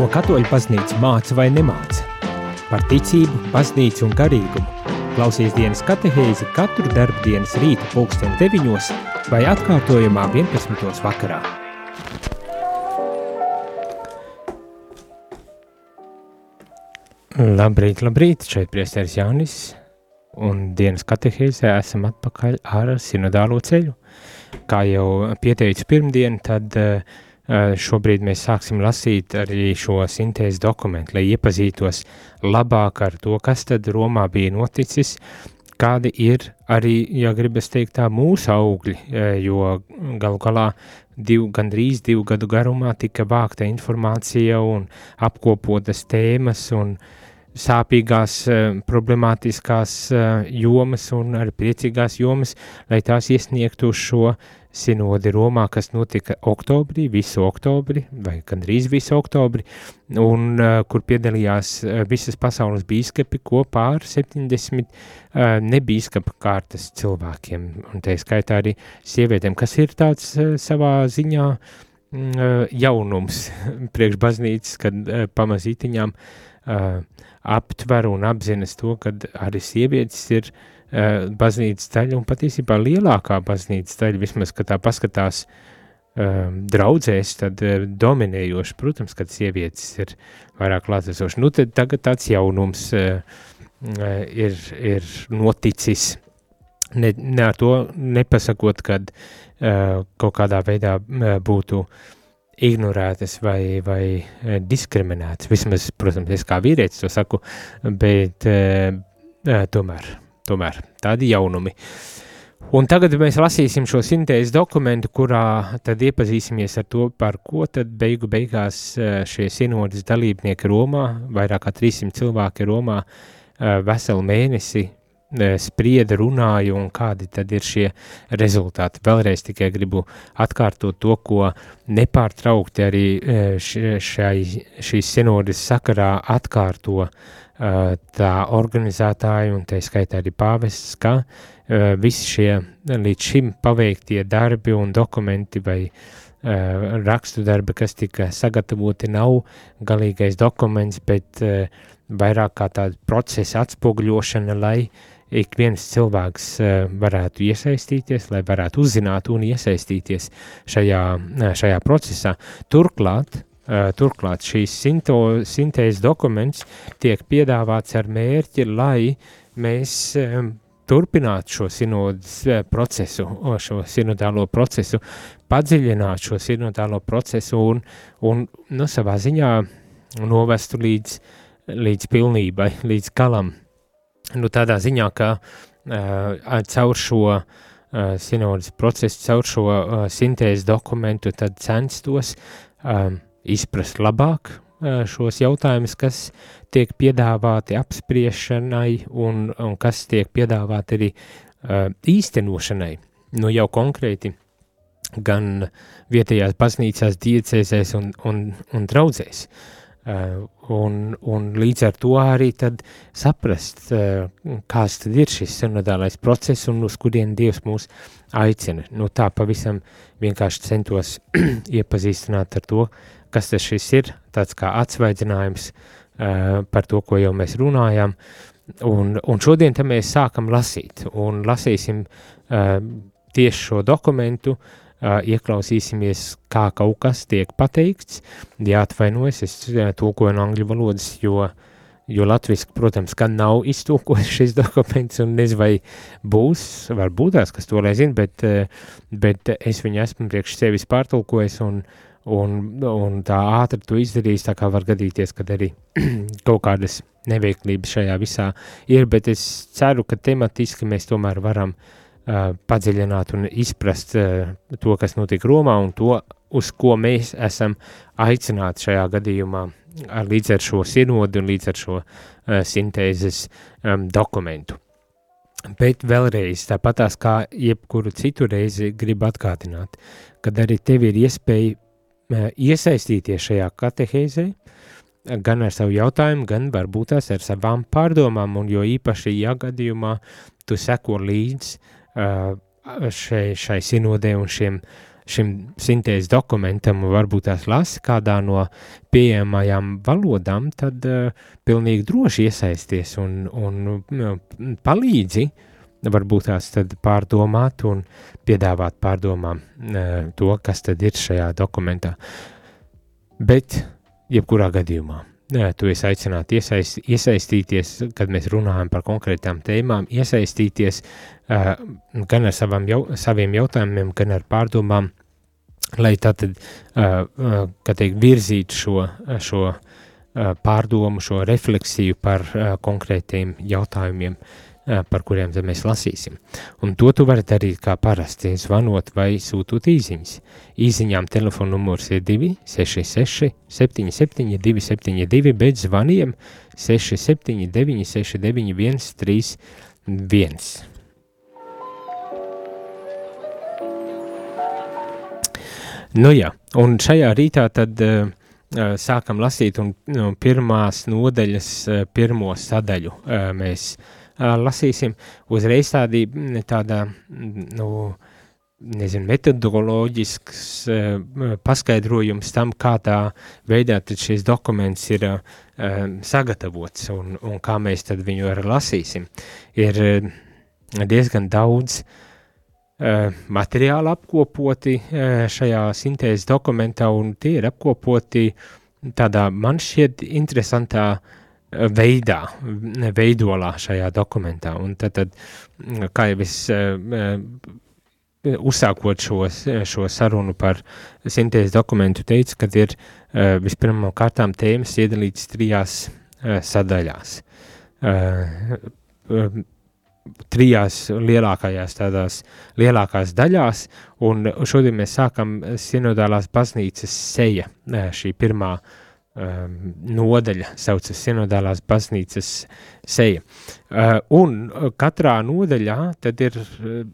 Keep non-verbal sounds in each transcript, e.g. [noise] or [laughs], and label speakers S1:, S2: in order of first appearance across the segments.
S1: ko katoļu baznīca māca vai nemāca. Par ticību, baznīcu un garīgumu. Klausies dienas katehēzi katru darba dienas rīta pulksten 9 vai atkārtojumā 11. vakarā. Labrīt, labrīt, šeit priesteris Jānis, un dienas katehēzē esam atpakaļ ar sinodālo ceļu. Kā jau pieteicu pirmdien, tad uh, šobrīd mēs sāksim lasīt arī šo sintēzes dokumentu, lai iepazītos labāk ar to, kas tad Romā bija noticis, kādi ir arī, ja gribas teikt tā, mūsu augļi, eh, jo galu galā div, gandrīz divu gadu garumā tika vākta informācija un apkopotas tēmas un sāpīgās, eh, problemātiskās jomas un arī priecīgās jomas, lai tās iesniegtu šo sinodi Romā, kas notika oktobrī, visu oktobri, vai gandrīz visu oktobri, un kur piedalījās visas pasaules bīskapi kopā ar 70 uh, nebīskapa kārtas cilvēkiem, un tā skaitā arī sievietēm, kas ir tāds savā ziņā jaunums [laughs] priekš baznīcas, kad pamazītiņām aptver un apzinas to, kad arī sievietes ir uh, baznīcas daļa un patiesībā lielākā baznīcas daļa, vismaz, kad tā paskatās um, draudzēs, tad uh, dominējoši, protams, kad sievietes ir vairāk klātesoši. Nu, tad tagad tāds jaunums uh, ir, ir noticis, ne, ne ar to nepasakot, kad uh, kaut kādā veidā uh, būtu ignorētas vai, vai diskriminētas. Vismaz, protams, es kā vīrietis to saku, bet uh, tomēr tomēr tādi jaunumi. Un tagad mēs lasīsim šo sintēzes dokumentu, kurā tad iepazīsimies ar to, par ko tad beigu beigās eh, šie sinodas dalībnieki Romā, vairāk kā 300 cilvēki Romā, eh, veselu mēnesi eh, sprieda, runāja un kādi tad ir šie rezultāti. Vēlreiz tikai gribu atkārtot to, ko nepārtraukti arī šai, šīs sinodas sakarā atkārto tā organizētāji un tā skaitā arī pāvests, ka visi šie līdz šim paveiktie darbi un dokumenti vai rakstu darbi, kas tika sagatavoti, nav galīgais dokuments, bet vairāk kā tāda procesa atspoguļošana, lai ik viens cilvēks varētu iesaistīties, lai varētu uzzināt un iesaistīties šajā, šajā procesā. Turklāt, Eh, turklāt šīs sintēzes dokuments tiek piedāvāts ar mērķi, lai mēs turpinātu šo sinodas eh, procesu, šo sinodālo procesu, padziļināt šo sinodālo procesu un, un nu, savā ziņā novestu līdz, līdz pilnībai, līdz galam. Nu, tādā ziņā, ka uh, caur šo uh, sinodas procesu, caur šo uh, sintēzes dokumentu tad censtos um, izprast labāk šos jautājumus, kas tiek piedāvāti apspriešanai un, un kas tiek piedāvāti arī īstenošanai. Nu jau konkrēti gan vietējās baznīcās, diecēzēs un, un, un draudzēs. Un, un līdz ar to arī tad saprast, kāds tad ir šis sinodālais process un uz kurien Dievs mūs aicina. Nu tā pavisam vienkārši centos [clears throat] iepazīstināt ar to, uh, kas tas ir, tāds kā atsvaidzinājums uh, par to, ko jau mēs runājām, un, un šodien mēs sākam lasīt, un lasīsim uh, tieši šo dokumentu, uh, ieklausīsimies, kā kaut kas tiek pateikts, jāatvainojas, es uh, tulkoju no angļu valodas, jo uh, jo latviski, protams, gan nav iztūkojis šis [laughs] dokuments, un nezinu, vai būs, varbūt tās, kas to lai zina, bet, bet es viņu esmu priekš sevis pārtulkojis, un, un, un tā ātri to izdarījis, tā kā var gadīties, kad arī [clears throat] kaut kādas neveiklības šajā visā ir, bet es ceru, ka tematiski mēs tomēr varam uh, padziļināt un izprast uh, to, kas notiek Romā un to, uz ko mēs esam aicināti šajā gadījumā ar, līdz ar šo sinodu un līdz ar šo uh, sintēzes um, dokumentu. Bet vēlreiz, tāpatās kā jebkuru citu reizi, gribu atgādināt, kad arī tev ir iespēja iesaistīties šajā katehēzē, gan ar savu jautājumu, gan varbūt tās ar savām pārdomām, un jo īpaši, ja gadījumā tu seko līdz šai, šai sinodē un šiem, šim sintēzes dokumentam un varbūt tās lasi kādā no pieejamajām valodām, tad uh, pilnīgi droši iesaisties un, un uh, palīdzi varbūt tās tad pārdomāt un piedāvāt pārdomām uh, to, kas tad ir šajā dokumentā. Bet, jebkurā gadījumā, tu esi aicināts iesaist, iesaistīties, kad mēs runājam par konkrētām tēmām, iesaistīties uh, gan ar savam jau, saviem jautājumiem, gan ar pārdomām, lai tātad, uh, uh, kā teikt, virzītu šo, šo pārdomu, šo refleksiju par konkrētiem jautājumiem, uh, par kuriem mēs lasīsim. Un to tu vari darīt kā parasti, zvanot vai sūtot īsiņas. Īsiņām telefona numurs ir 266 77 272, bet zvaniem 679 691 31. Nu jā, un šajā rītā tad uh, sākam lasīt un nu, pirmās nodaļas, uh, pirmo sadaļu uh, mēs uh, lasīsim, uzreiz tādi, tāda, nu, nezinu, metodoloģisks paskaidrojums tam, kā tā veidā tad šis dokuments ir sagatavots un, un kā mēs tad viņu arī lasīsim. Ir diezgan daudz materiāli apkopoti šajā sintēzes dokumentā un tie ir apkopoti tādā man šķiet interesantā uh, veidā, veidolā šajā dokumentā. Un tad, tad kā jau es uh, uzsākot šo, šo sarunu par sintēzes dokumentu, teicu, ka ir uh, vispirmām kārtām tēmas iedalītas trijās sadaļās. Trijās lielākajās tādās lielākās daļās, un šodien mēs sākam sinodālās baznīcas seja, šī pirmā uh, um, nodaļa saucas Sinodālās baznīcas seja. Uh, un katrā nodaļā tad ir uh,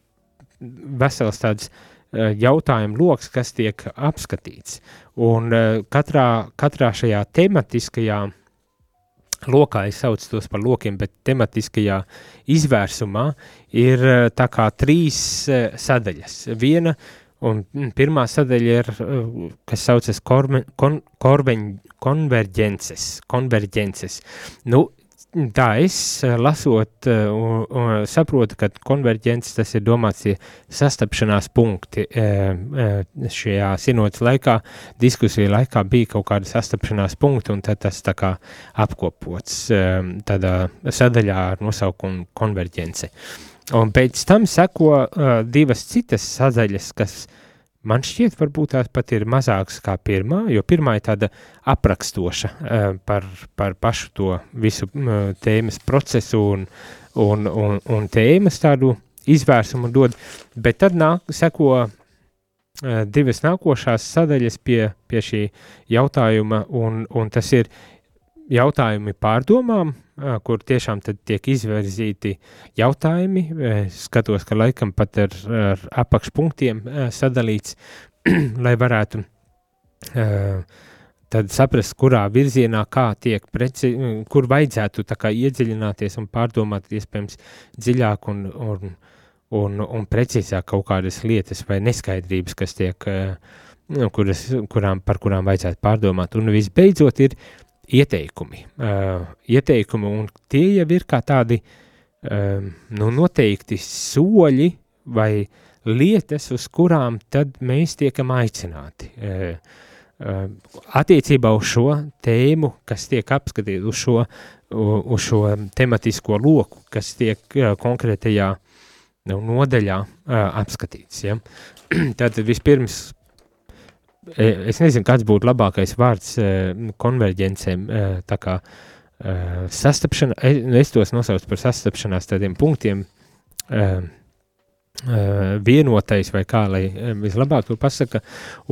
S1: vesels tāds uh, jautājumu loks, kas tiek apskatīts. Un uh, katrā, katrā šajā tematiskajā lokā, es saucu tos par lokiem, bet tematiskajā izvērsumā ir uh, tā kā trīs uh, sadaļas. Viena uh, Un pirmā sadaļa ir, uh, kas saucas korme, kon, korveņ, konverģences, konverģences. Nu, tā es uh, lasot un, un saprotu, ka konverģences tas ir domāts sastapšanās punkti. Šajā sinotas laikā, diskusiju laikā bija kaut kāda sastapšanās punkti, un tad tas tā kā apkopots tādā sadaļā ar nosaukumu konverģence. Un pēc tam seko uh, divas citas sadaļas, kas man šķiet, varbūt tās pat ir mazākas kā pirmā, jo pirmā ir tāda aprakstoša uh, par, par pašu to visu uh, tēmas procesu un, un, un, un tēmas tādu izvērsumu dod, bet tad nāk, seko uh, divas nākošās sadaļas pie, pie šī jautājuma, un, un tas ir jautājumi pārdomām, kur tiešām tiek izvirzīti jautājumi. Skatos, ka laikam pat ar, ar apakšpunktiem sadalīts, [clears throat] lai varētu tad saprast, kurā virzienā kā tiek preci, kur vajadzētu kā iedziļināties un pārdomāt iespējams dziļāk un, un, un, un precīzāk kaut kādas lietas vai neskaidrības, kas tiek, kuras, kurām, par kurām vajadzētu pārdomāt. Un visbeidzot ir ieteikumi. Uh, ieteikumi, un tie jau ir kā tādi uh, nu, noteikti soļi vai lietas, uz kurām tad mēs tiekam aicināti. Uh, attiecībā uz šo tēmu, kas tiek apskatīta, uz šo, uz šo tematisko loku, kas tiek konkrētajā nu, nodaļā apskatīts. Ja? [clears throat] Tātad vispirms es nezinu, kāds būtu labākais vārds e, konverģencēm, e, tā kā sastapšana, es tos nosaucu par sastapšanās tādiem punktiem, vienotais vai kā, lai vislabāk to pasaka,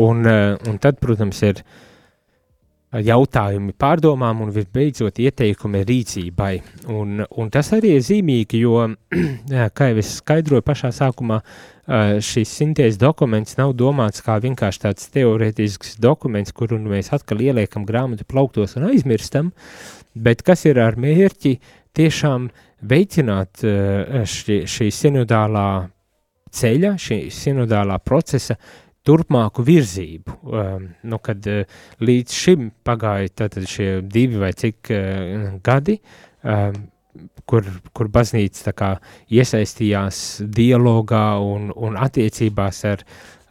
S1: un, un tad, protams, ir jautājumi pārdomām un visbeidzot ieteikumi rīcībai. Un, un tas arī ir zīmīgi, jo, [clears throat] kā jau es skaidroju pašā sākumā, uh, šis sintēzes dokuments nav domāts kā vienkārši tāds teorētisks dokuments, kuru nu mēs atkal ieliekam grāmatu plauktos un aizmirstam, bet kas ir ar mērķi tiešām veicināt šī, šī sinodālā ceļa, šī sinodālā procesa turpmāku virzību. Um, nu, kad uh, līdz šim pagāja šie divi vai cik uh, gadi, um, kur, kur baznīca kā iesaistījās dialogā un, un attiecībās ar,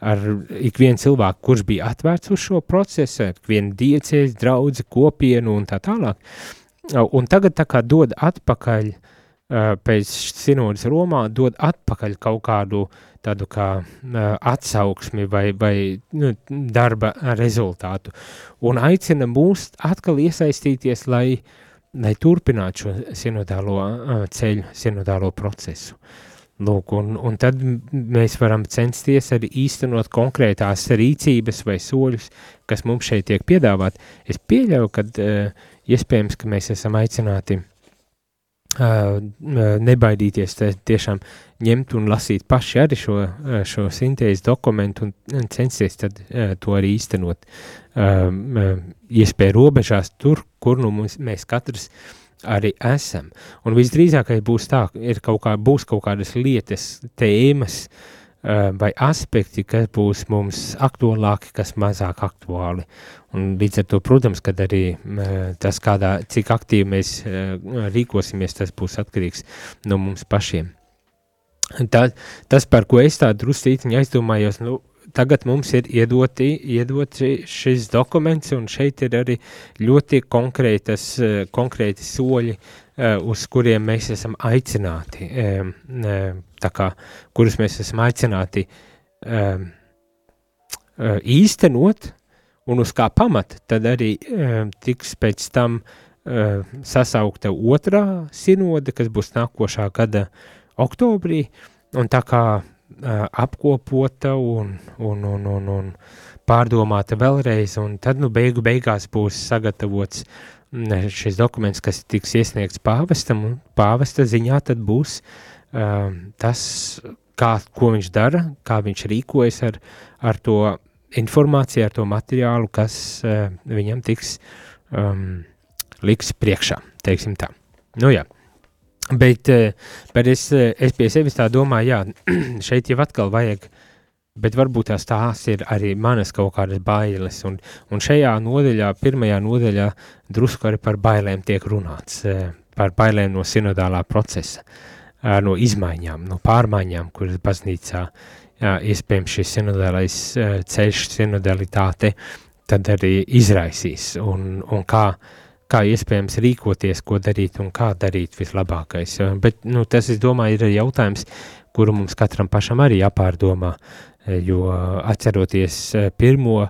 S1: ar ikvienu cilvēku, kurš bija atvērts uz šo procesu, ar ikvienu diecēs, draudzi, kopienu un tā tālāk. Un tagad tā kā dod atpakaļ uh, pēc sinodas Romā dod atpakaļ kaut kādu tādu kā atsauksmi vai, vai nu, darba rezultātu un aicina mūs atkal iesaistīties, lai, lai turpinātu šo sinodālo ceļu, sinodālo procesu. Lūk, un, un tad mēs varam censties arī īstenot konkrētās rīcības vai soļus, kas mums šeit tiek piedāvāt. Es pieļauju, ka iespējams, ka mēs esam aicināti uh, nebaidīties tiešām ņemt un lasīt paši arī šo, šo sintēzes dokumentu un censties tad to arī īstenot iespēju robežās tur, kur nu mums, mēs katrs arī esam. Un visdrīzākais būs tā, ir kaut kā, būs kaut kādas lietas, tēmas, uh, vai aspekti, kas būs mums aktuālāki, kas mazāk aktuāli. Un līdz ar to, protams, kad arī tas, kādā, cik aktīvi mēs eh, rīkosimies, tas būs atkarīgs no mums pašiem. Tā, tas, par ko es tā drusītiņi aizdomājos, nu, tagad mums ir iedoti, iedoti šis dokuments, un šeit ir arī ļoti konkrētas, konkrēti soļi, uz kuriem mēs esam aicināti kā, kurus mēs esam aicināti īstenot, un uz kā pamata tad arī um, tiks pēc tam um, sasaukta otrā sinode, kas būs nākošā gada oktobrī, un tā kā uh, apkopota un, un, un, un, un pārdomāta vēlreiz, un tad nu beigu beigās būs sagatavots šis dokuments, kas tiks iesniegts pāvestam, un pāvesta ziņā tad būs Ehm, tas, kā, ko viņš dara, kā viņš rīkojas ar, ar to informāciju, ar to materiālu, kas uh, viņam tiks um, liks priekšā, teiksim tā. Nu jā, bet, uh, bet es, es pie sevis tā domāju, jā, [clears throat] šeit jau atkal vajag, bet varbūt tās tās ir arī manas kaut kādas bailes, un, un šajā nodaļā, pirmajā nodaļā drusku arī par bailēm tiek runāts, uh, par bailēm no sinodālā procesa. Uh, no izmaiņām, no pārmaiņām, kuras baznīcā jā, iespējams šis sinodālais ceļš, sinodalitāte, tad arī izraisīs un, un kā, kā iespējams rīkoties, ko darīt un kā darīt vislabākais. Bet nu, tas, es domāju, ir jautājums, kuru mums katram pašam arī jāpārdomā, jo atceroties pirmo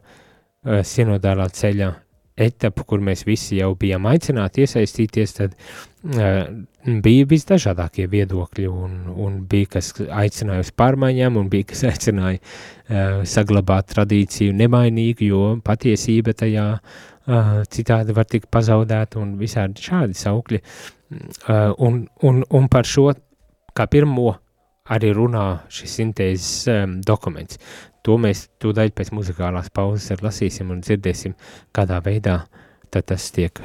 S1: sinodālā ceļa etapu, kur mēs visi jau bijām aicināti iesaistīties, tad uh, bija visdažādākie viedokļi, un, un bija kas aicināja uz pārmaiņām, un bija kas [laughs] aicināja uh, saglabāt tradīciju nemainīgu, jo patiesība tajā uh, citādi var tikt pazaudēta, un visādi šādi saukļi. Uh, un, un, un par šo, kā pirmo, arī runā šis sintēzes um, dokuments. To mēs tūdaļ pēc muzikālās pauzes lasīsim un dzirdēsim, kādā veidā tad tas tiek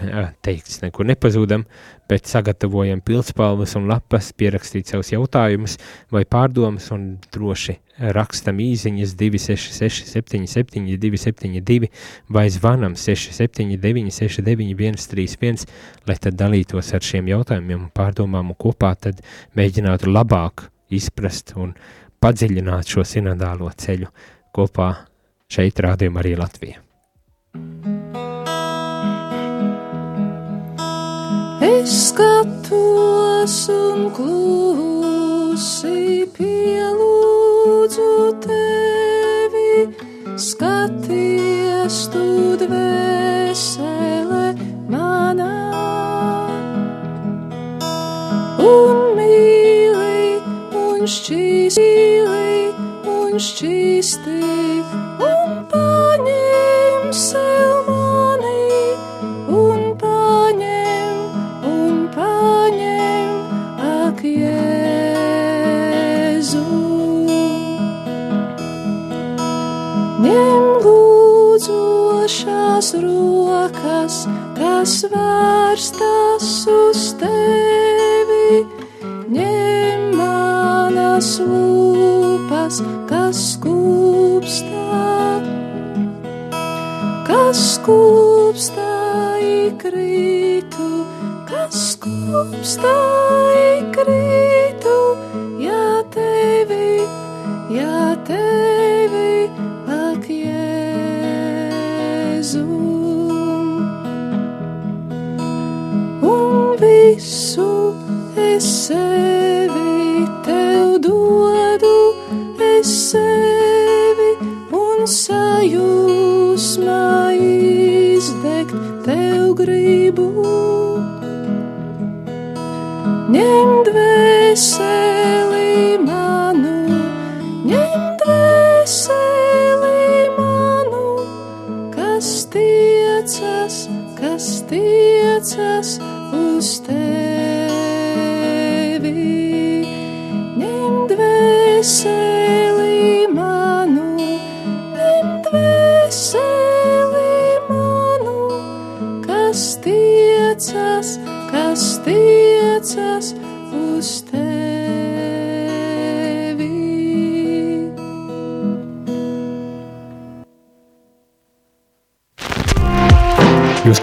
S1: teikts. Nekur nepazūdam, bet sagatavojam pilspalvas un lapas, pierakstīt savus jautājumus vai pārdomas un droši rakstam īziņas 266 77 272 vai zvanam 679 69 131, lai tad dalītos ar šiem jautājumiem un pārdomām un kopā tad mēģinātu labāk izprast un padziļināt šo sinodālo ceļu kopā šeit rādījumā arī Latvija.
S2: Skatos un klusi pielūdzu tevi, skaties tu dvēsele manā. Un mīli un šķīsti šķīsti un paņem sev lūdzošās rokas, kas vērstas uz tevi, ņem manas lūpas, kas skūpstās. kas skūpstā krītu, kas skūpstā krītu, ja tevi, ja tevi visu es sevi tev dodu, es sevi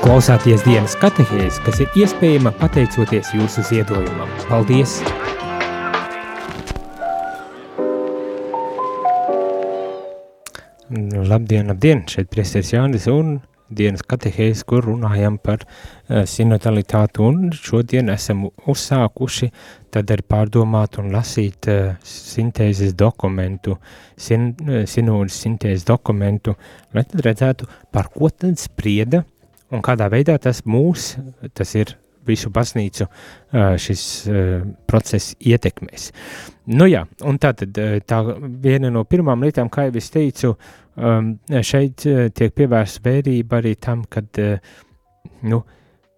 S1: klausāties dienas katehēs, kas ir iespējama pateicoties jūsu ziedojumam. Paldies! Labdien, labdien! Šeit priesteris Jānis un dienas katehēs, kur runājam par uh, sinodalitāti un šodien esam uzsākuši tad arī pārdomāt un lasīt uh, sintēzes dokumentu, sin, uh, sinodas sintēzes dokumentu, lai tad redzētu, par ko tad sprieda un kādā veidā tas mūs, tas ir visu baznīcu, šis process ietekmēs. Nu jā, un tā tad tā viena no pirmām lietām, kā jau es teicu, šeit tiek pievērsta vērība arī tam, kad, nu,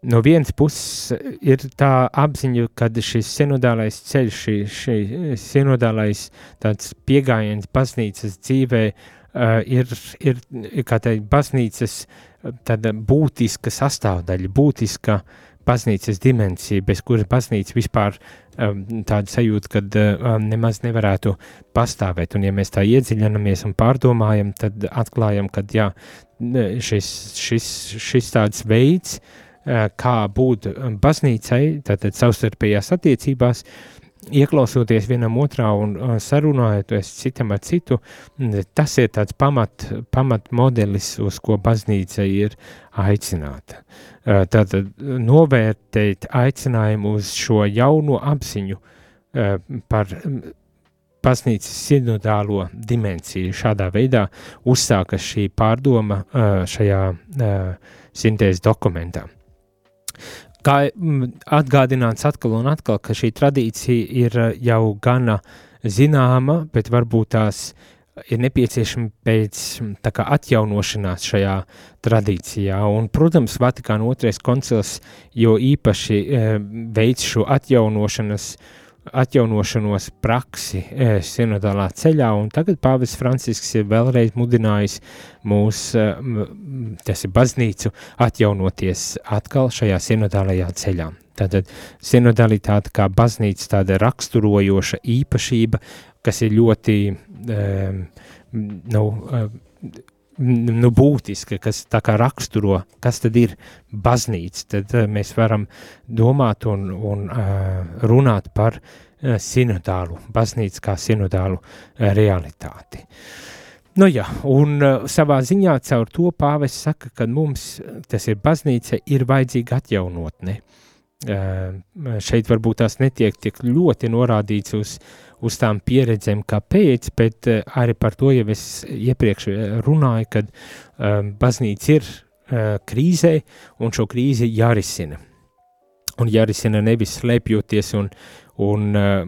S1: no vienas puses ir tā apziņa, ka šis sinodālais ceļš, šī, šī sinodālais piegājiens baznīcas dzīvē uh, ir, ir, kā teikt, baznīcas tāda būtiska sastāvdaļa, būtiska baznīcas dimensija, bez kuras baznīca vispār um, tāda sajūta, ka um, nemaz nevarētu pastāvēt. Un ja mēs tā iedziļinamies un pārdomājam, tad atklājam, ka jā, šis, šis, šis tāds veids, uh, kā būt baznīcai, tātad savstarpējās attiecībās, ieklausoties vienam otrā un uh, sarunājoties citam ar citu, tas ir tāds pamat, pamat modelis, uz ko baznīca ir aicināta. Uh, tātad novērtēt aicinājumu uz šo jauno apziņu uh, par baznīcas sinodālo dimensiju. Šādā veidā uzsākas šī pārdoma šajā sintēzes dokumentā kā atgādināts atkal un atkal, ka šī tradīcija ir eh, jau gana zināma, bet varbūt tās ir nepieciešama pēc tā kā atjaunošanās šajā tradīcijā. Un, protams, Vatikāna otrais koncils jo īpaši e, veids šo atjaunošanas uh, atjaunošanos praksi e, sinodālā ceļā, un tagad Pāvis Francisks ir vēlreiz mudinājis mūs, e, tas ir baznīcu, atjaunoties atkal šajā sinodālajā ceļā. Tātad sinodalitāte kā baznīca tāda raksturojoša īpašība, kas ir ļoti, um, nu, um, nu, būtiska, kas tā kā raksturo, kas tad ir baznīca, tad uh, mēs varam domāt un, un uh, runāt par uh, sinodālu, baznīcu kā sinodālu realitāti. Nu jā, un savā ziņā caur to pāvis saka, ka mums, tas ir baznīca, ir vajadzīga atjaunotne. Šeit varbūt tās netiek tik ļoti norādīts uz uh, uz tām pieredzēm, kāpēc, bet uh, arī par to jau es iepriekš eh, runāju, kad um, baznīca ir uh, krīzē un šo krīzi jārisina. Un jārisina nevis slēpjoties un, un uh,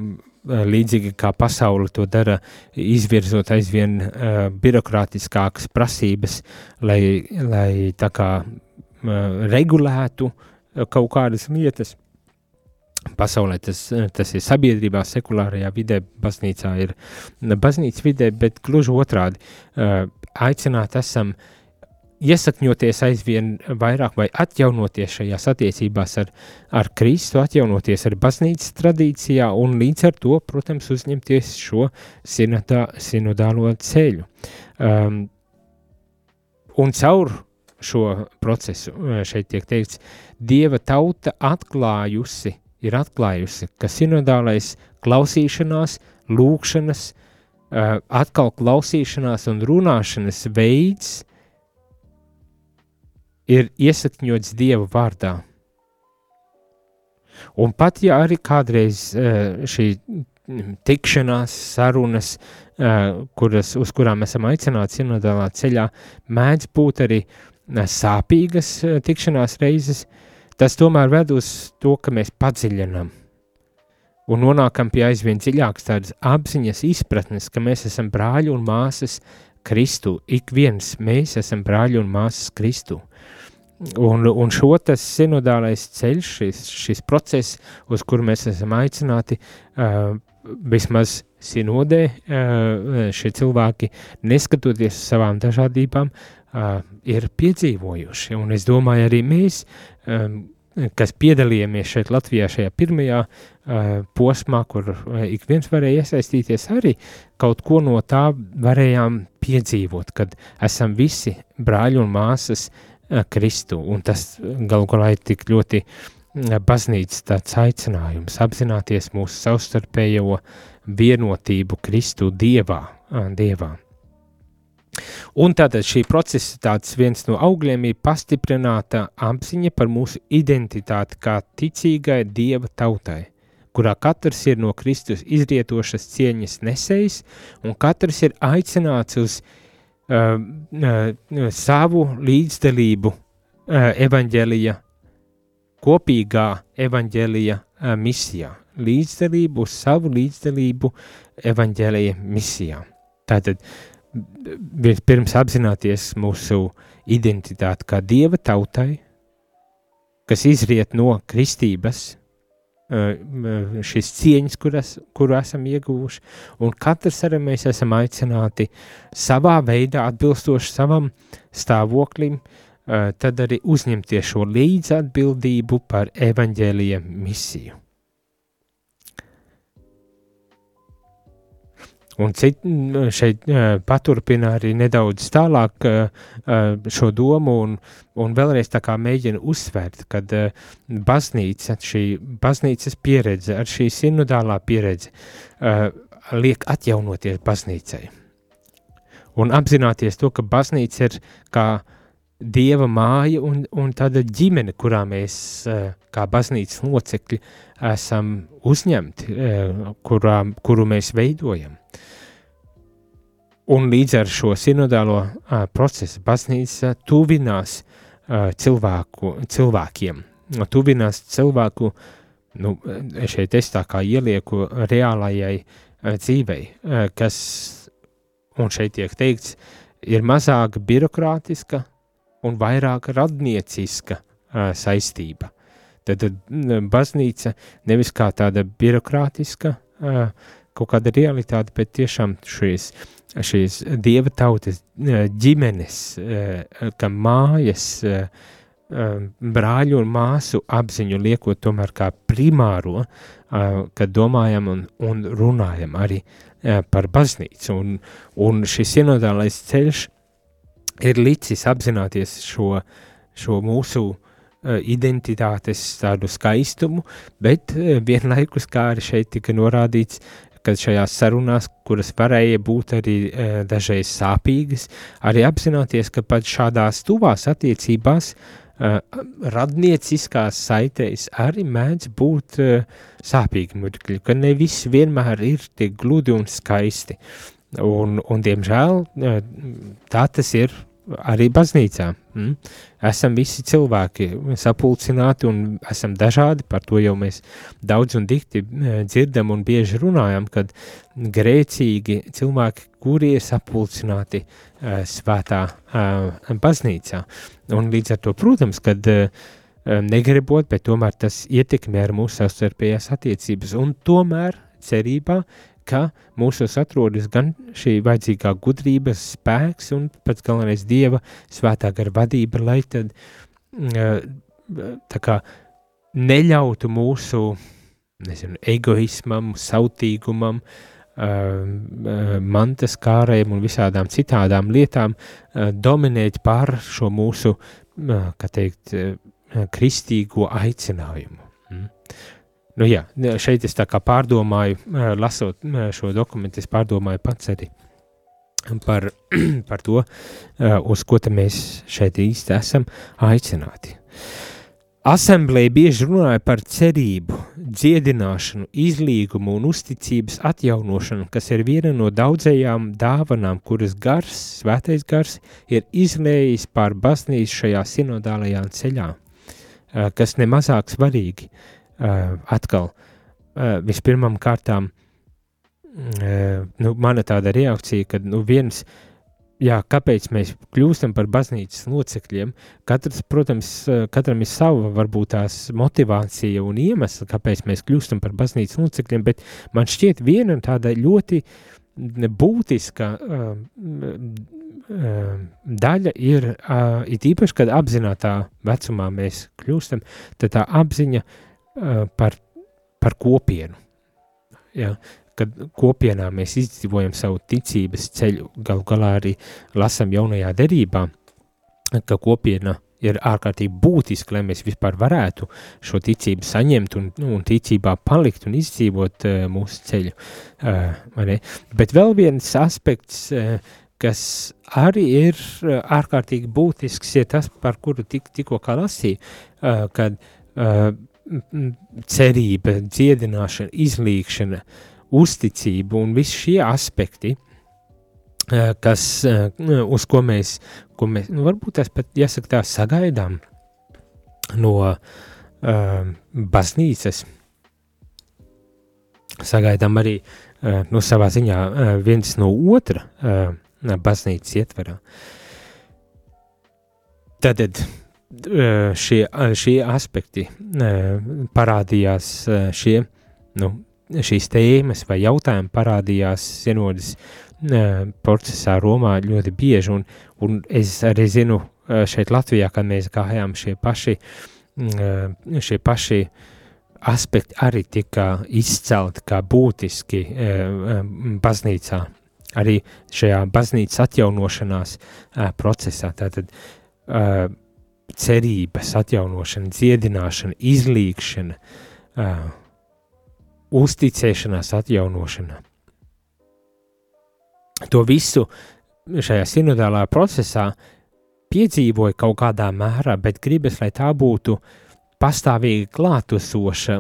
S1: līdzīgi kā pasaule to dara, izvirzot aizvien uh, birokrātiskākas prasības, lai, lai tā kā uh, regulētu kaut kādas lietas pasaulē, tas, tas ir sabiedrībā, sekulārajā vidē, baznīcā ir baznīcas vidē, bet gluži otrādi aicināt esam iesakņoties aizvien vairāk vai atjaunoties šajās attiecībās ar, ar Kristu, atjaunoties ar baznīcas tradīcijā un līdz ar to, protams, uzņemties šo sinodā, sinodālo ceļu. Um, un caur šo procesu. Šeit tiek teikts, Dieva tauta atklājusi, ir atklājusi, ka sinodālais klausīšanās, lūkšanas, atkal klausīšanās un runāšanas veids ir iesakņots Dieva vārdā. Un pat ja arī kādreiz šī tikšanās, sarunas, kuras, uz kurām esam aicināti sinodālā ceļā, mēdz būt arī sāpīgas tikšanās reizes, tas tomēr ved uz to, ka mēs padziļinām un nonākam pie aizvien dziļākas tādas apziņas, izpratnes, ka mēs esam brāļi un māsas Kristu. Ik viens mēs esam brāļi un māsas Kristu. Un, un šo tas sinodālais ceļš, šis, šis process, uz kuru mēs esam aicināti, uh, vismaz sinodē šie cilvēki, neskatoties uz savām dažādībām, ir piedzīvojuši. Un es domāju, arī mēs, kas piedalījāmies šeit Latvijā šajā pirmajā posmā, kur ik viens varēja iesaistīties, arī kaut ko no tā varējām piedzīvot, kad esam visi brāļi un māsas Kristu, un tas galu galā ir tik ļoti uh, baznīcas tāds aicinājums apzināties mūsu savstarpējo vienotību Kristu Dievā. Dievā. Un tātad šī procesa tāds viens no augļiem ir pastiprināta apziņa par mūsu identitāti kā ticīgai Dieva tautai, kurā katrs ir no Kristus izrietošas cieņas nesējs, un katrs ir aicināts uz uh, uh, savu līdzdalību uh, evaņģēlija kopīgā evaņģēlija misijā, līdzdalību uz savu līdzdalību evaņģēlija misijā. Tātad vispirms apzināties mūsu identitāti kā dieva tautai, kas izriet no kristības, šīs cieņas, kuras, kuru esam ieguvuši, un katrs arī mēs esam aicināti savā veidā atbilstoši savam stāvoklim, Eh, tad arī uzņemties šo līdzatbildību par evaņģēlija misiju. Un cit, šeit paturpina arī nedaudz tālāk eh, šo domu un, un vēlreiz tā kā mēģina uzsvērt, kad baznīca, šī baznīcas pieredze, ar šī sinodālā pieredze liek atjaunoties baznīcai. Un apzināties to, ka baznīca ir kā dieva māja un, un tāda ģimene, kurā mēs, kā baznīcas locekļi, esam uzņemti, eh, kurā, kuru mēs veidojam. Un līdz ar šo sinodālo procesu baznīca tuvinās cilvēku, cilvēkiem, tuvinās cilvēku, nu, šeit es tā kā ielieku reālajai uh, dzīvei, kas, un šeit tiek teikts, ir mazāk birokrātiska, un vairāk radnieciska saistība. Tad, tad baznīca nevis kā tāda birokrātiska uh, kaut kāda realitāte, bet tiešām šīs, šīs dieva tautas ģimenes, uh, ka mājas, brāļu un māsu apziņu liekot tomēr kā primāro, kad domājam un, un runājam arī par baznīcu. Un, un šis sinodālais ceļš ir licis apzināties šo, šo mūsu uh, identitātes tādu skaistumu, bet uh, vienlaikus, kā arī šeit tika norādīts, ka šajās sarunās, kuras varēja būt arī uh, dažreiz sāpīgas, arī apzināties, ka pat šādās tuvās attiecībās uh, radnieciskās saitēs arī mēdz būt uh, sāpīgi mirkļi, ka ne viss vienmēr ir tik gludi un skaisti. Un, un diemžēl, tā tas ir arī baznīcā. Mm? Esam visi cilvēki sapulcināti un esam dažādi, par to jau mēs daudz un dikti eh, dzirdam un bieži runājam, kad grēcīgi cilvēki, kuri ir sapulcināti uh, svētā uh, baznīcā. Un līdz ar to, protams, kad uh, negribot, bet tomēr tas ietekmē ar mūsu savstarpējās attiecības un tomēr cerībā, ka mūsos atrodas gan šī vajadzīgā gudrības spēks un pats galvenais Dieva svētā gara vadība, lai tad tā kā neļautu mūsu, nezinu, egoismam, sautīgumam, mantas kārēm un visādām citādām lietām dominēt pār šo mūsu, kā teikt, kristīgo aicinājumu. Nu jā, šeit es tā kā pārdomāju, lasot šo dokumentu, es pārdomāju pats arī par, [clears throat] par to, uz ko mēs šeit īsti esam aicināti. Asemblēja bieži runāja par cerību, dziedināšanu, izlīgumu un uzticības atjaunošanu, kas ir viena no daudzajām dāvanām, kuras gars, svētais gars, ir izlējis pār baznīcu šajā sinodālajā ceļā, kas nemazāk svarīgi. Atkal, vispirmām kārtām, nu, mana tāda reakcija, kad nu, viens jā, kāpēc mēs kļūstam par baznīcas locekļiem. Katrs, protams, katram ir sava varbūt tās motivācija un iemesls, kāpēc mēs kļūstam par baznīcas locekļiem, bet man šķiet viena tāda ļoti būtiska uh, uh, daļa ir, uh, it īpaši, kad apzinātā vecumā mēs kļūstam, tad tā apziņa uh, par, par kopienu. Ja? kad kopienā mēs izdzīvojam savu ticības ceļu, galu galā arī lasam jaunajā derībā, ka kopiena ir ārkārtīgi būtiski, lai mēs vispār varētu šo ticību saņemt un, nu, un ticībā palikt un izdzīvot uh, mūsu ceļu. Uh, Bet vēl viens aspekts, uh, kas arī ir uh, ārkārtīgi būtisks, ir tas, par kuru tik, tikko lasīju, uh, kad uh, cerība, dziedināšana, izlīkšana, uzticību un visi šie aspekti, eh, kas, eh, uz ko mēs, ko mēs nu, varbūt tas pat jāsaka tā sagaidām no uh, baznīcas, sagaidām arī uh, no savā ziņā uh, viens no otra uh, baznīcas ietverā. Tātad šie, šie aspekti parādījās, šie nu, šīs tēmas vai jautājumi parādījās senodas procesā Romā ļoti bieži, un, un es arī zinu šeit Latvijā, kad mēs gājām šie paši, šie paši aspekti arī tika izcelti kā būtiski baznīcā, arī šajā baznīcas atjaunošanās procesā. Tātad cerības atjaunošana, dziedināšana, izlīkšana, uzticēšanās atjaunošana. To visu šajā sinodālā procesā piedzīvoja kaut kādā mērā, bet gribas, lai tā būtu pastāvīgi klātesoša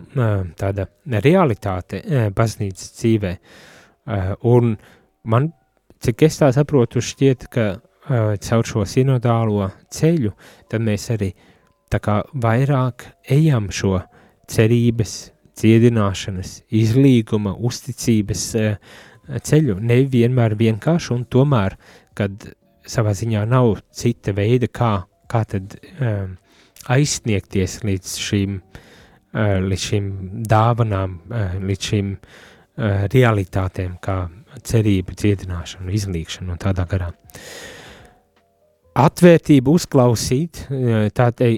S1: tāda realitāte baznīcas dzīvē. Un man, cik es tā saprotu, šķiet, ka caur šo sinodālo ceļu, tad mēs arī vairāk ejam šo cerības, dziedināšanas, izlīguma, uzticības ceļu. Nevienmēr vienkārši, un tomēr, kad savā ziņā nav cita veida, kā, kā tad um, aizsniegties līdz šīm, uh, līdz šīm dāvanām, uh, līdz šīm uh, realitātēm, kā cerība, dziedināšana, izlīgšana un tādā garā. Atvērtība uzklausīt, tā te,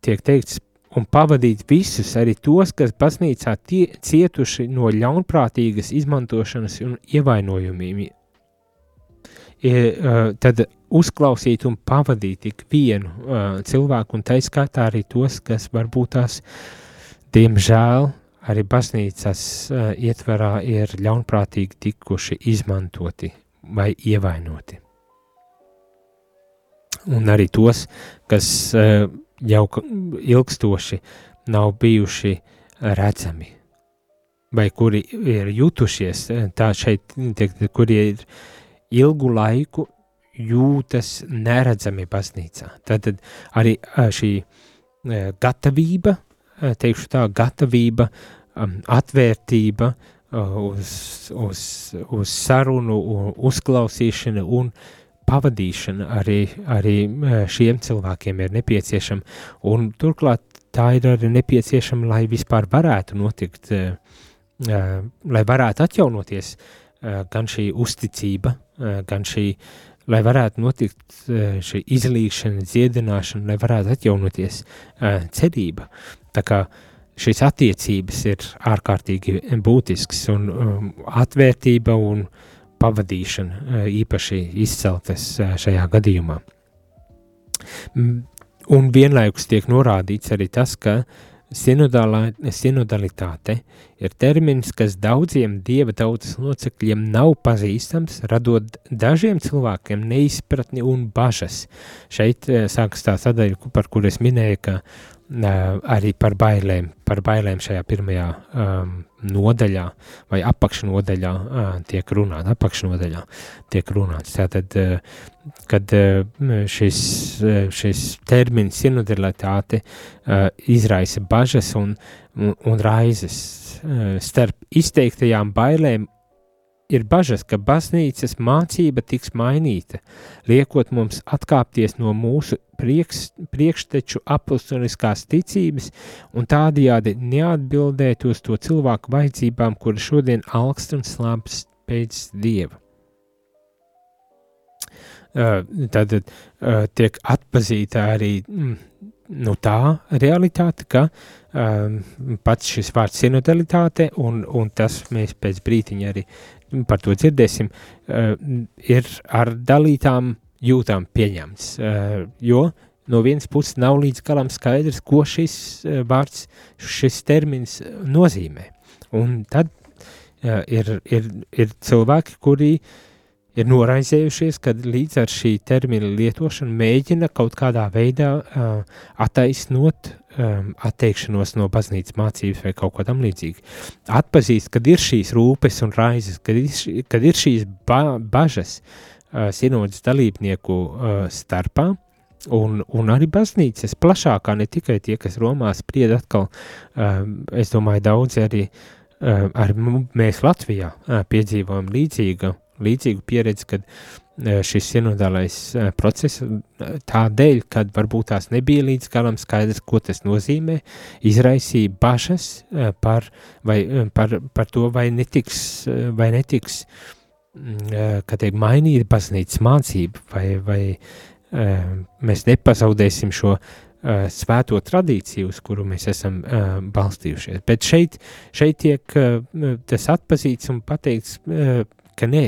S1: tiek teikts, un pavadīt visus, arī tos, kas baznīcā tie, cietuši no ļaunprātīgas izmantošanas un ievainojumiem. I, uh, tad uzklausīt un pavadīt ik vienu uh, cilvēku, un tā skaitā arī tos, kas varbūt tās, diemžēl, arī baznīcas uh, ietverā ir ļaunprātīgi tikuši izmantoti vai ievainoti. Un arī tos, kas uh, jau ilgstoši nav bijuši redzami, vai kuri ir jutušies tā šeit, kuri ir ilgu laiku jūtas neredzami baznīcā. Tad arī šī gatavība, teikšu tā, gatavība, atvērtība uz, uz, uz sarunu, uzklausīšanu un pavadīšana arī, arī šiem cilvēkiem ir nepieciešama, un turklāt tā ir arī nepieciešama, lai vispār varētu notikt, lai varētu atjaunoties gan šī uzticība, gan šī, lai varētu notikt šī izlīgšana, dziedināšana, lai varētu atjaunoties cerība. Tā kā šīs attiecības ir ārkārtīgi būtisks un um, atvērtība un pavadīšana uh, īpaši izceltas uh, šajā gadījumā. Un vienlaikus tiek norādīts arī tas, ka sinodalitāte ir termins, kas daudziem dieva tautas locekļiem nav pazīstams, radot dažiem cilvēkiem neizpratni un bažas. Šeit uh, sākas tā sadaļa, par kur es minēju, ka arī par bailēm, par bailēm šajā pirmajā um, nodaļā vai apakšnodaļā uh, tiek runāts, apakšnodaļā tiek runāts. Tātad, uh, kad uh, šis, uh, šis termins sinodalitāte uh, izraisa bažas un, un, un raizes uh, starp izteiktajām bailēm ir bažas, ka baznīcas mācība tiks mainīta, liekot mums atkāpties no mūsu prieks, priekšteču apostoliskās ticības un tādajādi neatbildēt uz to cilvēku vajadzībām, kuri šodien alkst un slāpst pēc dieva. Tad tiek atpazīta arī mm, nu, tā realitāte, ka um, pats šis vārds sinodalitāte, un, un tas mēs pēc brītiņa arī par to dzirdēsim, uh, ir ar dalītām jūtām pieņemts. Uh, jo no vienas puses nav līdz galam skaidrs, ko šis uh, vārds, šis termins nozīmē. Un tad ir, ir, ir cilvēki, kuri ir noraizējušies, kad līdz ar šī termina lietošanu mēģina kaut kādā veidā attaisnot um, atteikšanos no baznīcas mācības vai kaut ko tam līdzīgu. Atpazīst, kad ir šīs rūpes un raizes, kad ir, kad ir šīs ba bažas uh, sinodas dalībnieku uh, starpā, un, un arī baznīcas plašākā, ne tikai tie, kas Romā spried atkal, uh, es domāju, daudz arī, uh, arī mēs Latvijā uh, piedzīvojam līdzīgu, līdzīgu pieredzi, kad uh, šis sinodālais process tādēļ, kad varbūt tās nebija līdz galam skaidrs, ko tas nozīmē, izraisīja bažas par, vai, par, par to, vai netiks, vai netiks kā teikt, mainīt baznīcas mācību, vai, vai mēs nepazaudēsim šo svēto tradīciju, uz kuru mēs esam balstījušies. Bet šeit, šeit tiek tas atpazīts un pateikts, ka nē,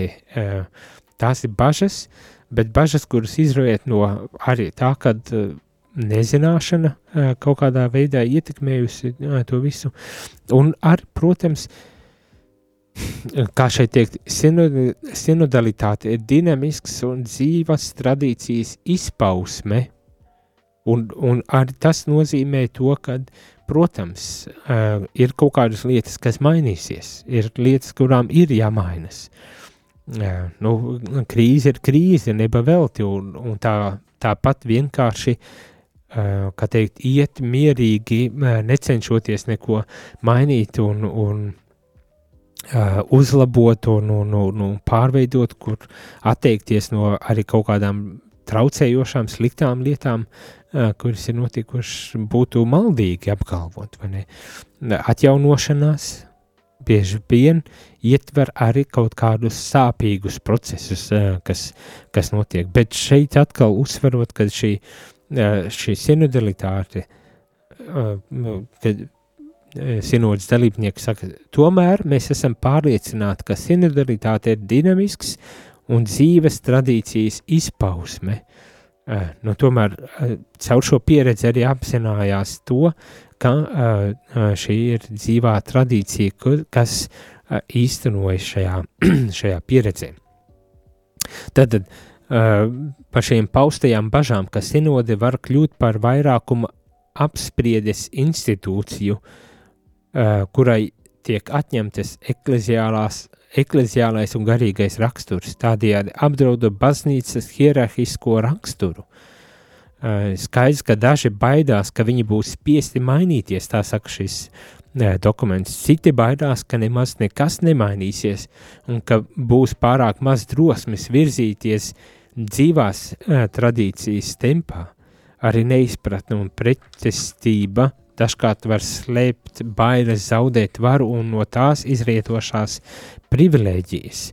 S1: Tās ir bažas, bet bažas, kuras izriet no arī tā, kad uh, nezināšana uh, kaut kādā veidā ietekmējusi uh, to visu. Un ar, protams, [sniffs] kā šeit teikt, sinodalitāte ir dinamisks un dzīvas tradīcijas izpausme, un, un arī tas nozīmē to, ka, protams, ir kaut kādas lietas, kas mainīsies, ir lietas, kurām ir jāmainas. Uh, Jā, nu, krīze ir krīze, neba velti, un, un tā, tāpat vienkārši, kā teikt, iet mierīgi, necenšoties neko mainīt un, un uzlabot un, un, un, un pārveidot, kur atteikties no arī kaut kādām traucējošām, sliktām lietām, kuras ir notikušas, būtu maldīgi apgalvot, vai ne? Atjaunošanās, bieži vien ietver arī kaut kādus sāpīgus procesus, kas, kas notiek. Bet šeit atkal uzsverot, ka šī, šī sinodalitāte, nu, kad sinodas dalībnieki saka, tomēr mēs esam pārliecināti, ka sinodalitāte ir dinamisks un dzīves tradīcijas izpausme. Nu, tomēr caur šo pieredzi arī apzinājās to, ka šī ir dzīvā tradīcija, kas īstenojas šajā, [clears throat] šajā pieredzē. Tad par šīm paustajām bažām, ka sinode var kļūt par vairākuma apspriedes institūciju, kurai tiek atņemtas ekleziālais un garīgais raksturs, tādējādi apdrauda baznīcas hierarhisko raksturu. Eh, skaidrs, ka daži baidās, ka viņi būs spiesti mainīties, tā saka šis eh, dokuments. Citi baidās, ka nemaz nekas nemainīsies un ka būs pārāk maz drosmes virzīties dzīvās eh, tradīcijas tempā. Arī neizpratne un pretestība dažkārt var slēpt bailes zaudēt varu un no tās izrietošās privilēģijas.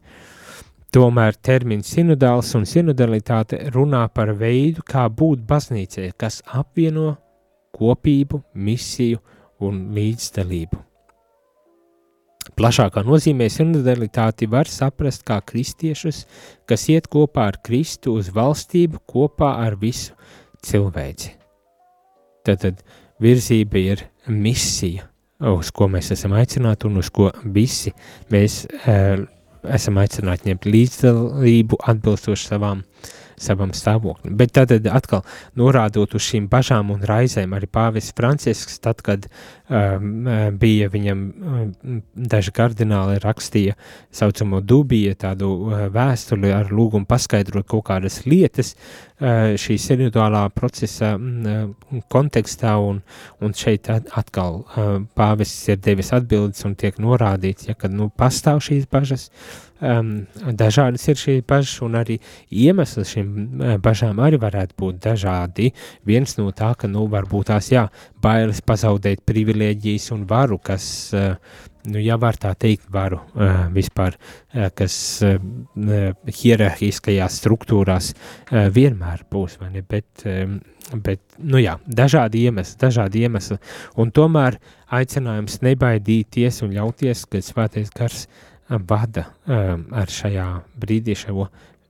S1: Tomēr termins sinodāls un sinodalitāte runā par veidu, kā būt baznīcai, kas apvieno kopību, misiju un līdzdalību. Plašākā nozīmē sinodalitāti var saprast kā kristiešus, kas iet kopā ar Kristu uz valstību kopā ar visu cilvēci. Tātad virzība ir misija, uz ko mēs esam aicināti un uz ko visi mēs e, esam aicināti ņemt līdzdalību atbilstoši savām uh, savam stāvoklim. Bet tad atkal norādot uz šīm bažām un raizēm, arī pāvis Francisks, tad, kad um, bija viņam um, daži kardināli rakstīja saucamo dubiju, tādu uh, vēstuli ar lūgumu paskaidrot kaut kādas lietas uh, šī sinodālā procesa uh, kontekstā, un, un šeit atkal uh, pāvests ir devis atbildes un tiek norādīts, ja kad nu pastāv šīs bažas, uh, um, dažādas ir šīs bažas, un arī iemesli šīm bažām arī varētu būt dažādi. Viens no tā, ka, nu, varbūt tās, jā, bailes pazaudēt privilēģijas un varu, kas, uh, nu, ja var tā teikt, varu uh, vispār, kas hierarhiskajās struktūrās vienmēr būs, vai ne, bet, bet, nu jā, dažādi iemesli, dažādi iemesli, un tomēr aicinājums nebaidīties un ļauties, ka svētais gars uh, vada um, ar šajā brīdī šo,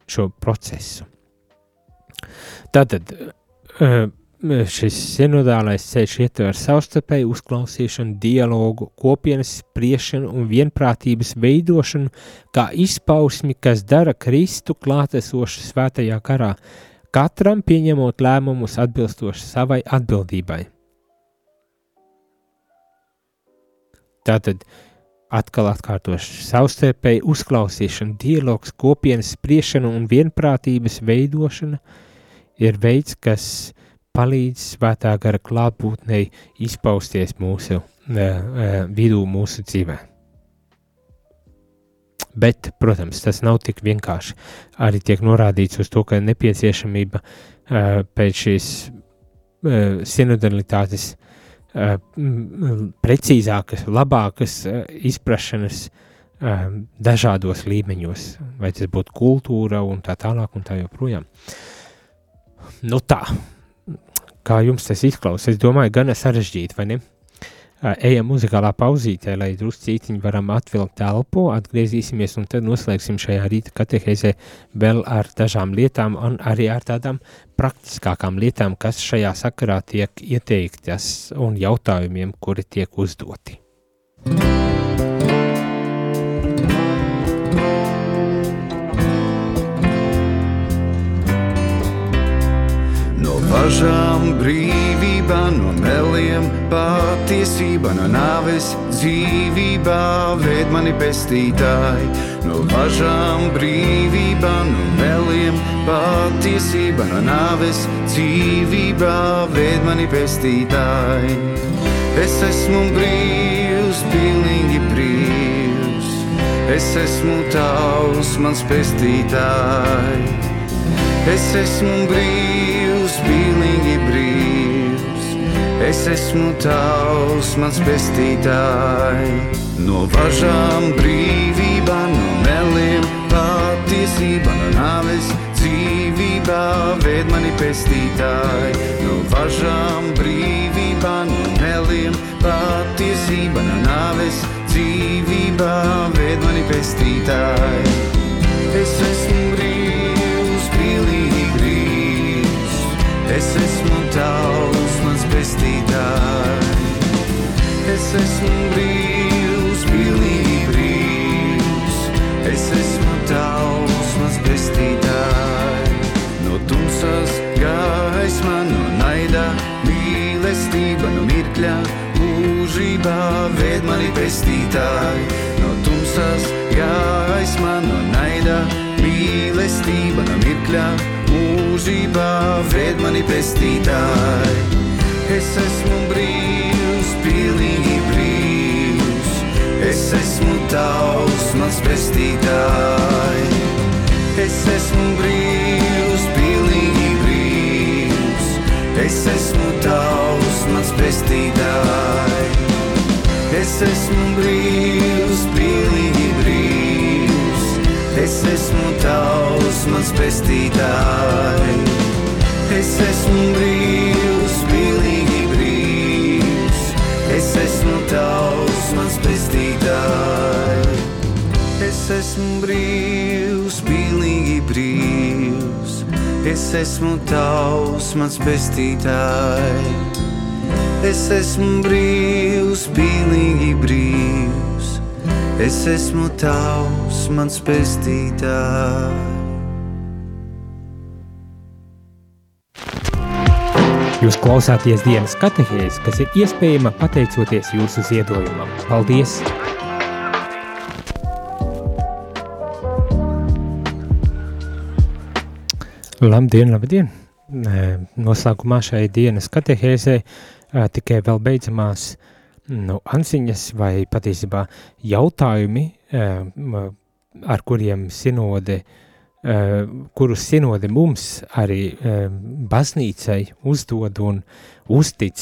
S1: šo procesu. Tātad um, šis sinodālais ceļš ietver savstarpēju uzklausīšanu, dialogu, kopienas spriešanu un vienprātības veidošanu kā izpausmi, kas dara Kristu klātesošu svētajā karā, katram pieņemot lēmumus atbilstoši savai atbildībai. Tātad uh, Atkal atkārtošu savstarpēji uzklausīšana, dialogs, kopienas spriešana un vienprātības veidošana ir veids, kas palīdz svētā gara klātbūtnei izpausties mūsu uh, vidū, mūsu dzīvē. Bet, protams, tas nav tik vienkārši. Arī tiek norādīts uz to, ka nepieciešamība uh, pēc šīs sinodalitātes uh, Eh, precīzākas, labākas eh, izprašanas eh, dažādos līmeņos, vai tas būtu kultūra un tā tālāk un tā joprojām. Nu tā, kā jums tas izklausās, es domāju, gana sarežģīti, vai ne? Ejam muzikālā pauzītē, lai druscītiņi varam atvilkt elpu, atgriezīsimies un tad noslēgsim šajā rīta katehēzē vēl ar dažām lietām un arī ar tādām praktiskākām lietām, kas šajā sakarā tiek ieteiktas un jautājumiem, kuri tiek uzdoti.
S3: No bažām brīvībā, no meliem patiesība, no nāves dzīvībā, ved mani pestītāji. No bažām brīvībā, no meliem patiesība, no nāves dzīvībā, ved mani pestītāji. Es esmu brīvs, pilnīgi brīvs, es esmu tavs, mans pestītājs. Es esmu brīvs, pilnīgi brīvs. Es esmu tavs, mans pestītāj, no važām brīvībā, no meliem patiesībā, no nāves dzīvībā, ved mani pestītāj, no važām brīvībā, no meliem patiesībā, no nāves dzīvībā, ved mani pestītāj. Es esmu es esmu tavs pestītāji. Es esmu brīvs, pilnīgi brīvs, es esmu tavs, mans pestītāji. No tumsas gaisma, no naida, mīlestība, no mirkļa, mūžībā ved mani pestītāji. No tumsas gaisma, no naida, mīlestība, no mirkļa, mūžībā ved mani pestītāji. Es esmu brīvs, pilnīgi brīvs. Es esmu tavs, mans pestītāj. Es esmu brīvs, pilnīgi brīvs. Es esmu tavs, mans pestītāj. Es esmu brīvs, pilnīgi brīvs. Es esmu tavs, mans pestītāji. Es esmu brīvs, pilnīgi brīvs. Es esmu tavs, mans pestītāji. Es esmu brīvs, pilnīgi brīvs. Es esmu tavs, mans pestītāji. Es esmu brīvs, pilnīgi brīvs. Es esmu tavs, mans pestītājs.
S1: Jūs klausāties dienas katehēs, kas ir iespējama pateicoties jūsu ziedojumam. Paldies! Labdien, labdien! Noslēgumā šai dienas katehēzē tikai vēl beidzamās nu, ansiņas vai patiesībā jautājumi, ar kuriem sinode, kurus sinode mums arī baznīcai uzdod un uztic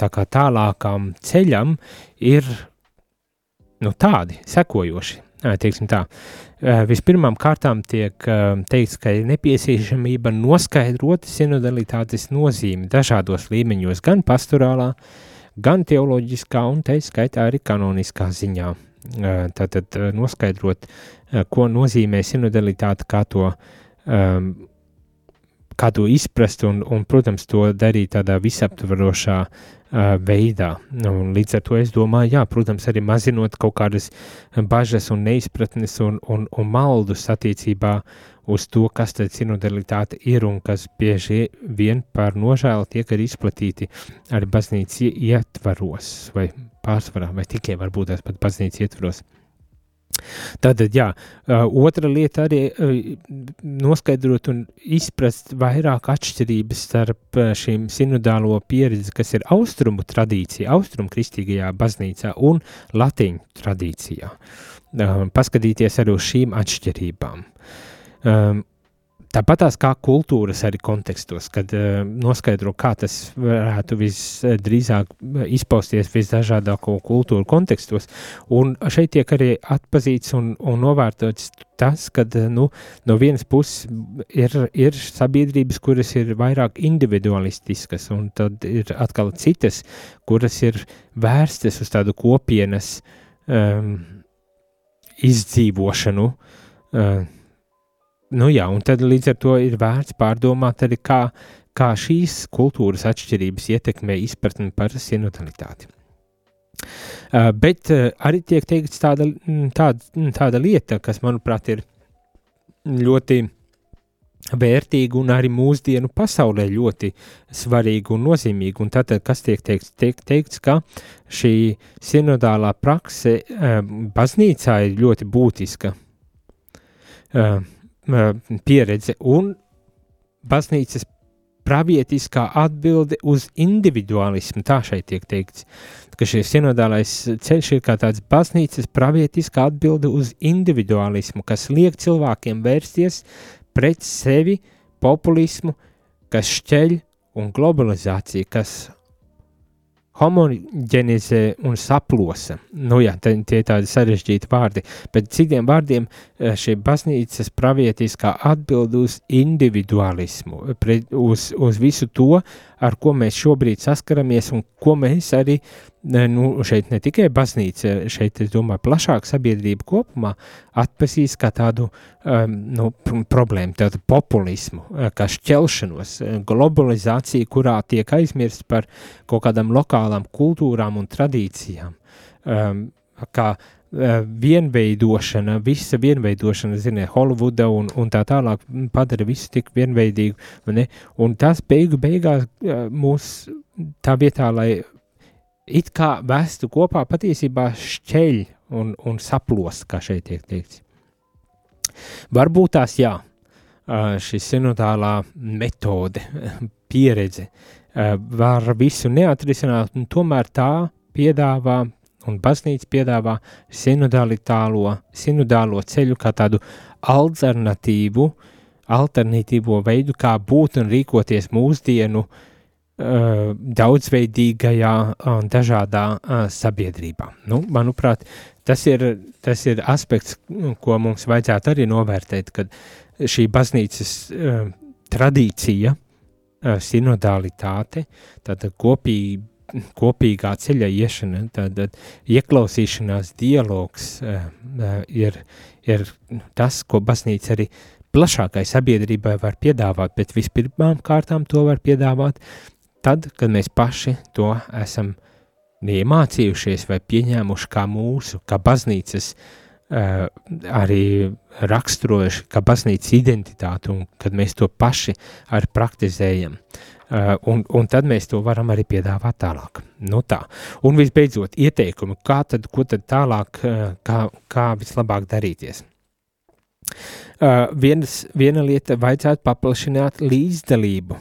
S1: tā kā tālākam ceļam, ir nu, tādi sekojoši, teiksim tā. Vispirmām kārtām tiek teikts, ka ir nepieciešamība noskaidrot sinodalitātes nozīmi dažādos līmeņos, gan pastorālā, gan teoloģiskā un te skaitā arī kanoniskā ziņā. Tātad noskaidrot, ko nozīmē sinodalitāte, kā to, kā to izprast un, un, protams, to darīt tādā visaptvarošā veidā. Nu, līdz ar to es domāju, jā, protams, arī mazinot kaut kādas bažas un neizpratnes un, un, un maldus attiecībā uz to, kas tad sinodalitāte ir un kas bieži vien par nožēlu tiek arī izplatīti arī baznīcas ietvaros vai pārsvarā, vai tikai varbūt tās pat baznīcas ietvaros. Tātad, jā, otra lieta arī noskaidrot un izprast vairāk atšķirības starp šīm sinodālo pieredzi, kas ir austrumu tradīcija, austrumu kristīgajā baznīcā un latīņu tradīcijā. Paskatīties arī uz šīm atšķirībām. Tāpat tās kā kultūras arī kontekstos, kad uh, noskaidro, kā tas varētu visdrīzāk izpausties visdažādāko kultūru kontekstos. Un šeit tiek arī atpazīts un, un novērtots tas, ka nu, no vienas puses ir, ir sabiedrības, kuras ir vairāk individualistiskas, un tad ir atkal citas, kuras ir vērstas uz tādu kopienas um, izdzīvošanu. Uh, Nu jā, un tad līdz ar to ir vērts pārdomāt arī, kā, kā šīs kultūras atšķirības ietekmē izpratni par sinodalitāti. Uh, bet uh, arī tiek teikts tāda, tāda, tāda lieta, kas, manuprāt, ir ļoti vērtīga un arī mūsdienu pasaulē ļoti svarīga un nozīmīga. Un tātad, kas tiek teikts? Tiek teikts, ka šī sinodālā prakse uh, baznīcā ir ļoti būtiska. Uh, pieredze un baznīcas pravietiskā atbilde uz individualismu. Tā šeit tiek teikts, ka šis sinodālais ceļš ir kā tāds baznīcas pravietiskā atbilde uz individualismu, kas liek cilvēkiem vērsties pret sevi, populismu, kas šķeļ un globalizāciju, kas homogenizē un saplosa. Nu, jā, tie ir tādi sarežģīti vārdi, bet citiem vārdiem eh, šī baznīcas pravietiskā atbild uz individualismu, pret, uz, uz visu to, ar ko mēs šobrīd saskaramies un ko mēs arī nu, šeit ne tikai baznīca, šeit, es domāju, plašāk sabiedrība kopumā atpazīs kā tādu um, nu, problēmu, tādu populismu, uh, kā šķelšanos, uh, globalizāciju, kurā tiek aizmirsts par kaut kādām lokālām kultūrām un tradīcijām. Um, kā uh, vienveidošana, visa vienveidošana, ziniet, Holivuda un, un tā tālāk padara visu tik vienveidīgu, ne? un tas beigu beigās mūs tā vietā, lai it kā vestu kopā patiesībā šķeļ un, un saplos, kā šeit tiek teikts. Varbūt tās jā, šī sinodālā metode, [laughs] pieredze var visu neatrisināt, un tomēr tā piedāvā un baznīca piedāvā sinodālitālo, sinodālo ceļu kā tādu alternatīvu, alternatīvo veidu, kā būt un rīkoties mūsdienu Uh, daudzveidīgajā un dažādā uh, sabiedrībā. Nu, manuprāt, tas ir, tas ir aspekts, ko mums vajadzētu arī novērtēt, kad šī baznīcas uh, tradīcija, uh, sinodalitāte, tātad kopī, kopīgā ceļa iešana, tad ieklausīšanās, dialogs uh, uh, ir, ir tas, ko baznīca arī plašākai sabiedrībai var piedāvāt, bet vispirmām kārtām to var piedāvāt tad, kad mēs paši to esam iemācījušies vai pieņēmuši kā mūsu, kā baznīcas uh, arī raksturojuši, kā baznīcas identitāti un kad mēs to paši arī praktizējam. Uh, un, un tad mēs to varam arī piedāvāt tālāk. Nu tā. Un visbeidzot, ieteikumi, kā tad, ko tad tālāk, uh, kā, kā vislabāk darīties. Uh, vienas, viena lieta vajadzētu paplašināt līdzdalību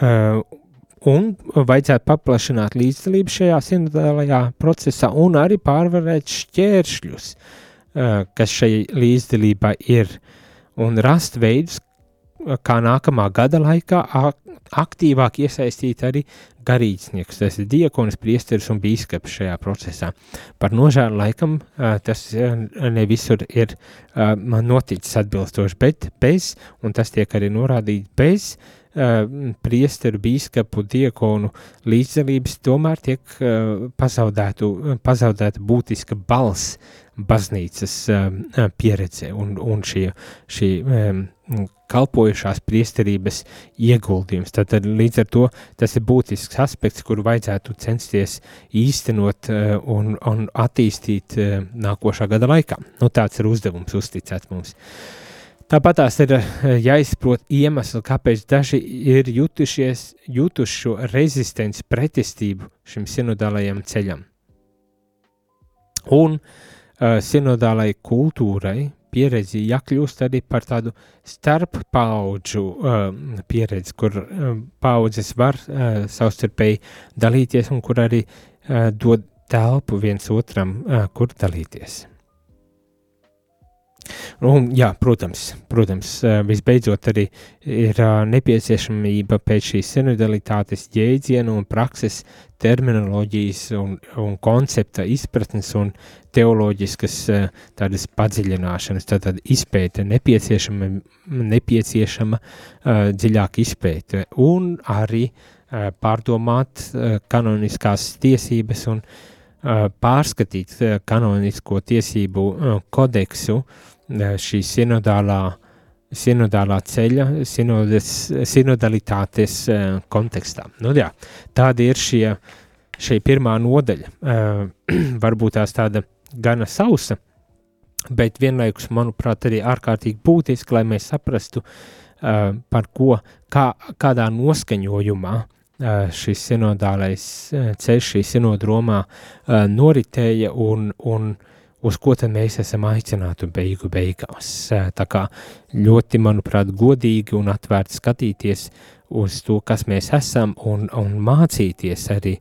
S1: un vajadzētu paplašināt līdzdalību šajā sinodālajā procesā un arī pārvarēt šķēršļus, uh, kas šai līdzdalībai ir, un rast veidus, kā nākamā gada laikā aktīvāk iesaistīt arī garīdzniekus, tas ir diekonis, priesteris un bīskaps šajā procesā. Par nožēlu laikam tas ne visur ir noticis atbilstoši, bet bez, un tas tiek arī norādīts, bez uh, priesteru, bīskapu, diekonu līdzdalības tomēr tiek pazaudētu, pazaudēta būtiska balss baznīcas uh, pieredze un, un šie, šī kalpojušās priesterības ieguldījums. Tad, tad līdz ar to tas ir būtisks aspekts, kuru vajadzētu censties īstenot un, un attīstīt nākošā gada laikā. Nu, tāds ir uzdevums uzticēts mums. Uh, Tāpat tās ir eh, jāizprot iemesli, kāpēc daži ir jutušies, jutuši šo rezistenci, pretestību šim sinodālajam ceļam. Un uh, sinodālai kultūrai pieredzi jākļūst arī par tādu starp paudžu uh, pieredzi, kur uh, paudzes var uh, savstarpēji dalīties un kur arī uh, dod telpu viens otram, uh, kur dalīties. Un, jā, protams, protams, visbeidzot arī ir nepieciešamība pēc šīs sinodalitātes jēdzienu un prakses terminoloģijas un, un koncepta izpratnes un teoloģiskas tādas padziļināšanas, tātad izpēte nepieciešama, nepieciešama uh, dziļāka izpēte un arī uh, pārdomāt uh, kanoniskās tiesības un uh, pārskatīt kanonisko tiesību kodeksu šī sinodālā, sinodālā ceļa, sinodes, sinodalitātes kontekstā. Nu, jā, tāda ir šie, šī pirmā nodaļa. [clears throat] Varbūt tās tāda gana sausa, bet vienlaikus, manuprāt, arī ārkārtīgi būtiski, lai mēs saprastu, par ko, kā, kādā noskaņojumā uh, šis sinodālais uh, ceļš, šī sinodromā uh, noritēja un, un uh, uz ko tad mēs esam aicināti beigu beigās. Tā kā ļoti, manuprāt, godīgi un atvērti skatīties uz to, kas mēs esam un, un mācīties arī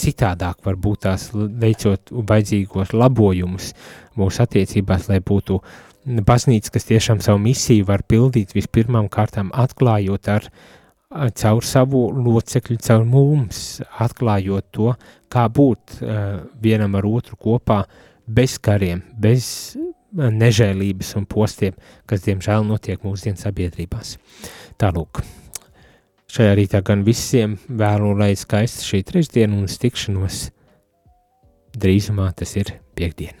S1: citādāk varbūt tās veicot vajadzīgos labojumus mūsu attiecībās, lai būtu baznīca, kas tiešām savu misiju var pildīt vispirmām kārtām atklājot ar caur savu locekļu, caur mums, atklājot to, kā būt vienam ar otru kopā, bez kariem, bez nežēlības un postiem, kas diemžēl notiek mūsdienu sabiedrībās. Tālūk, šajā rītā gan visiem vēlu, lai skaista šī trešdiena un tikšanos drīzumā tas ir piekdiena.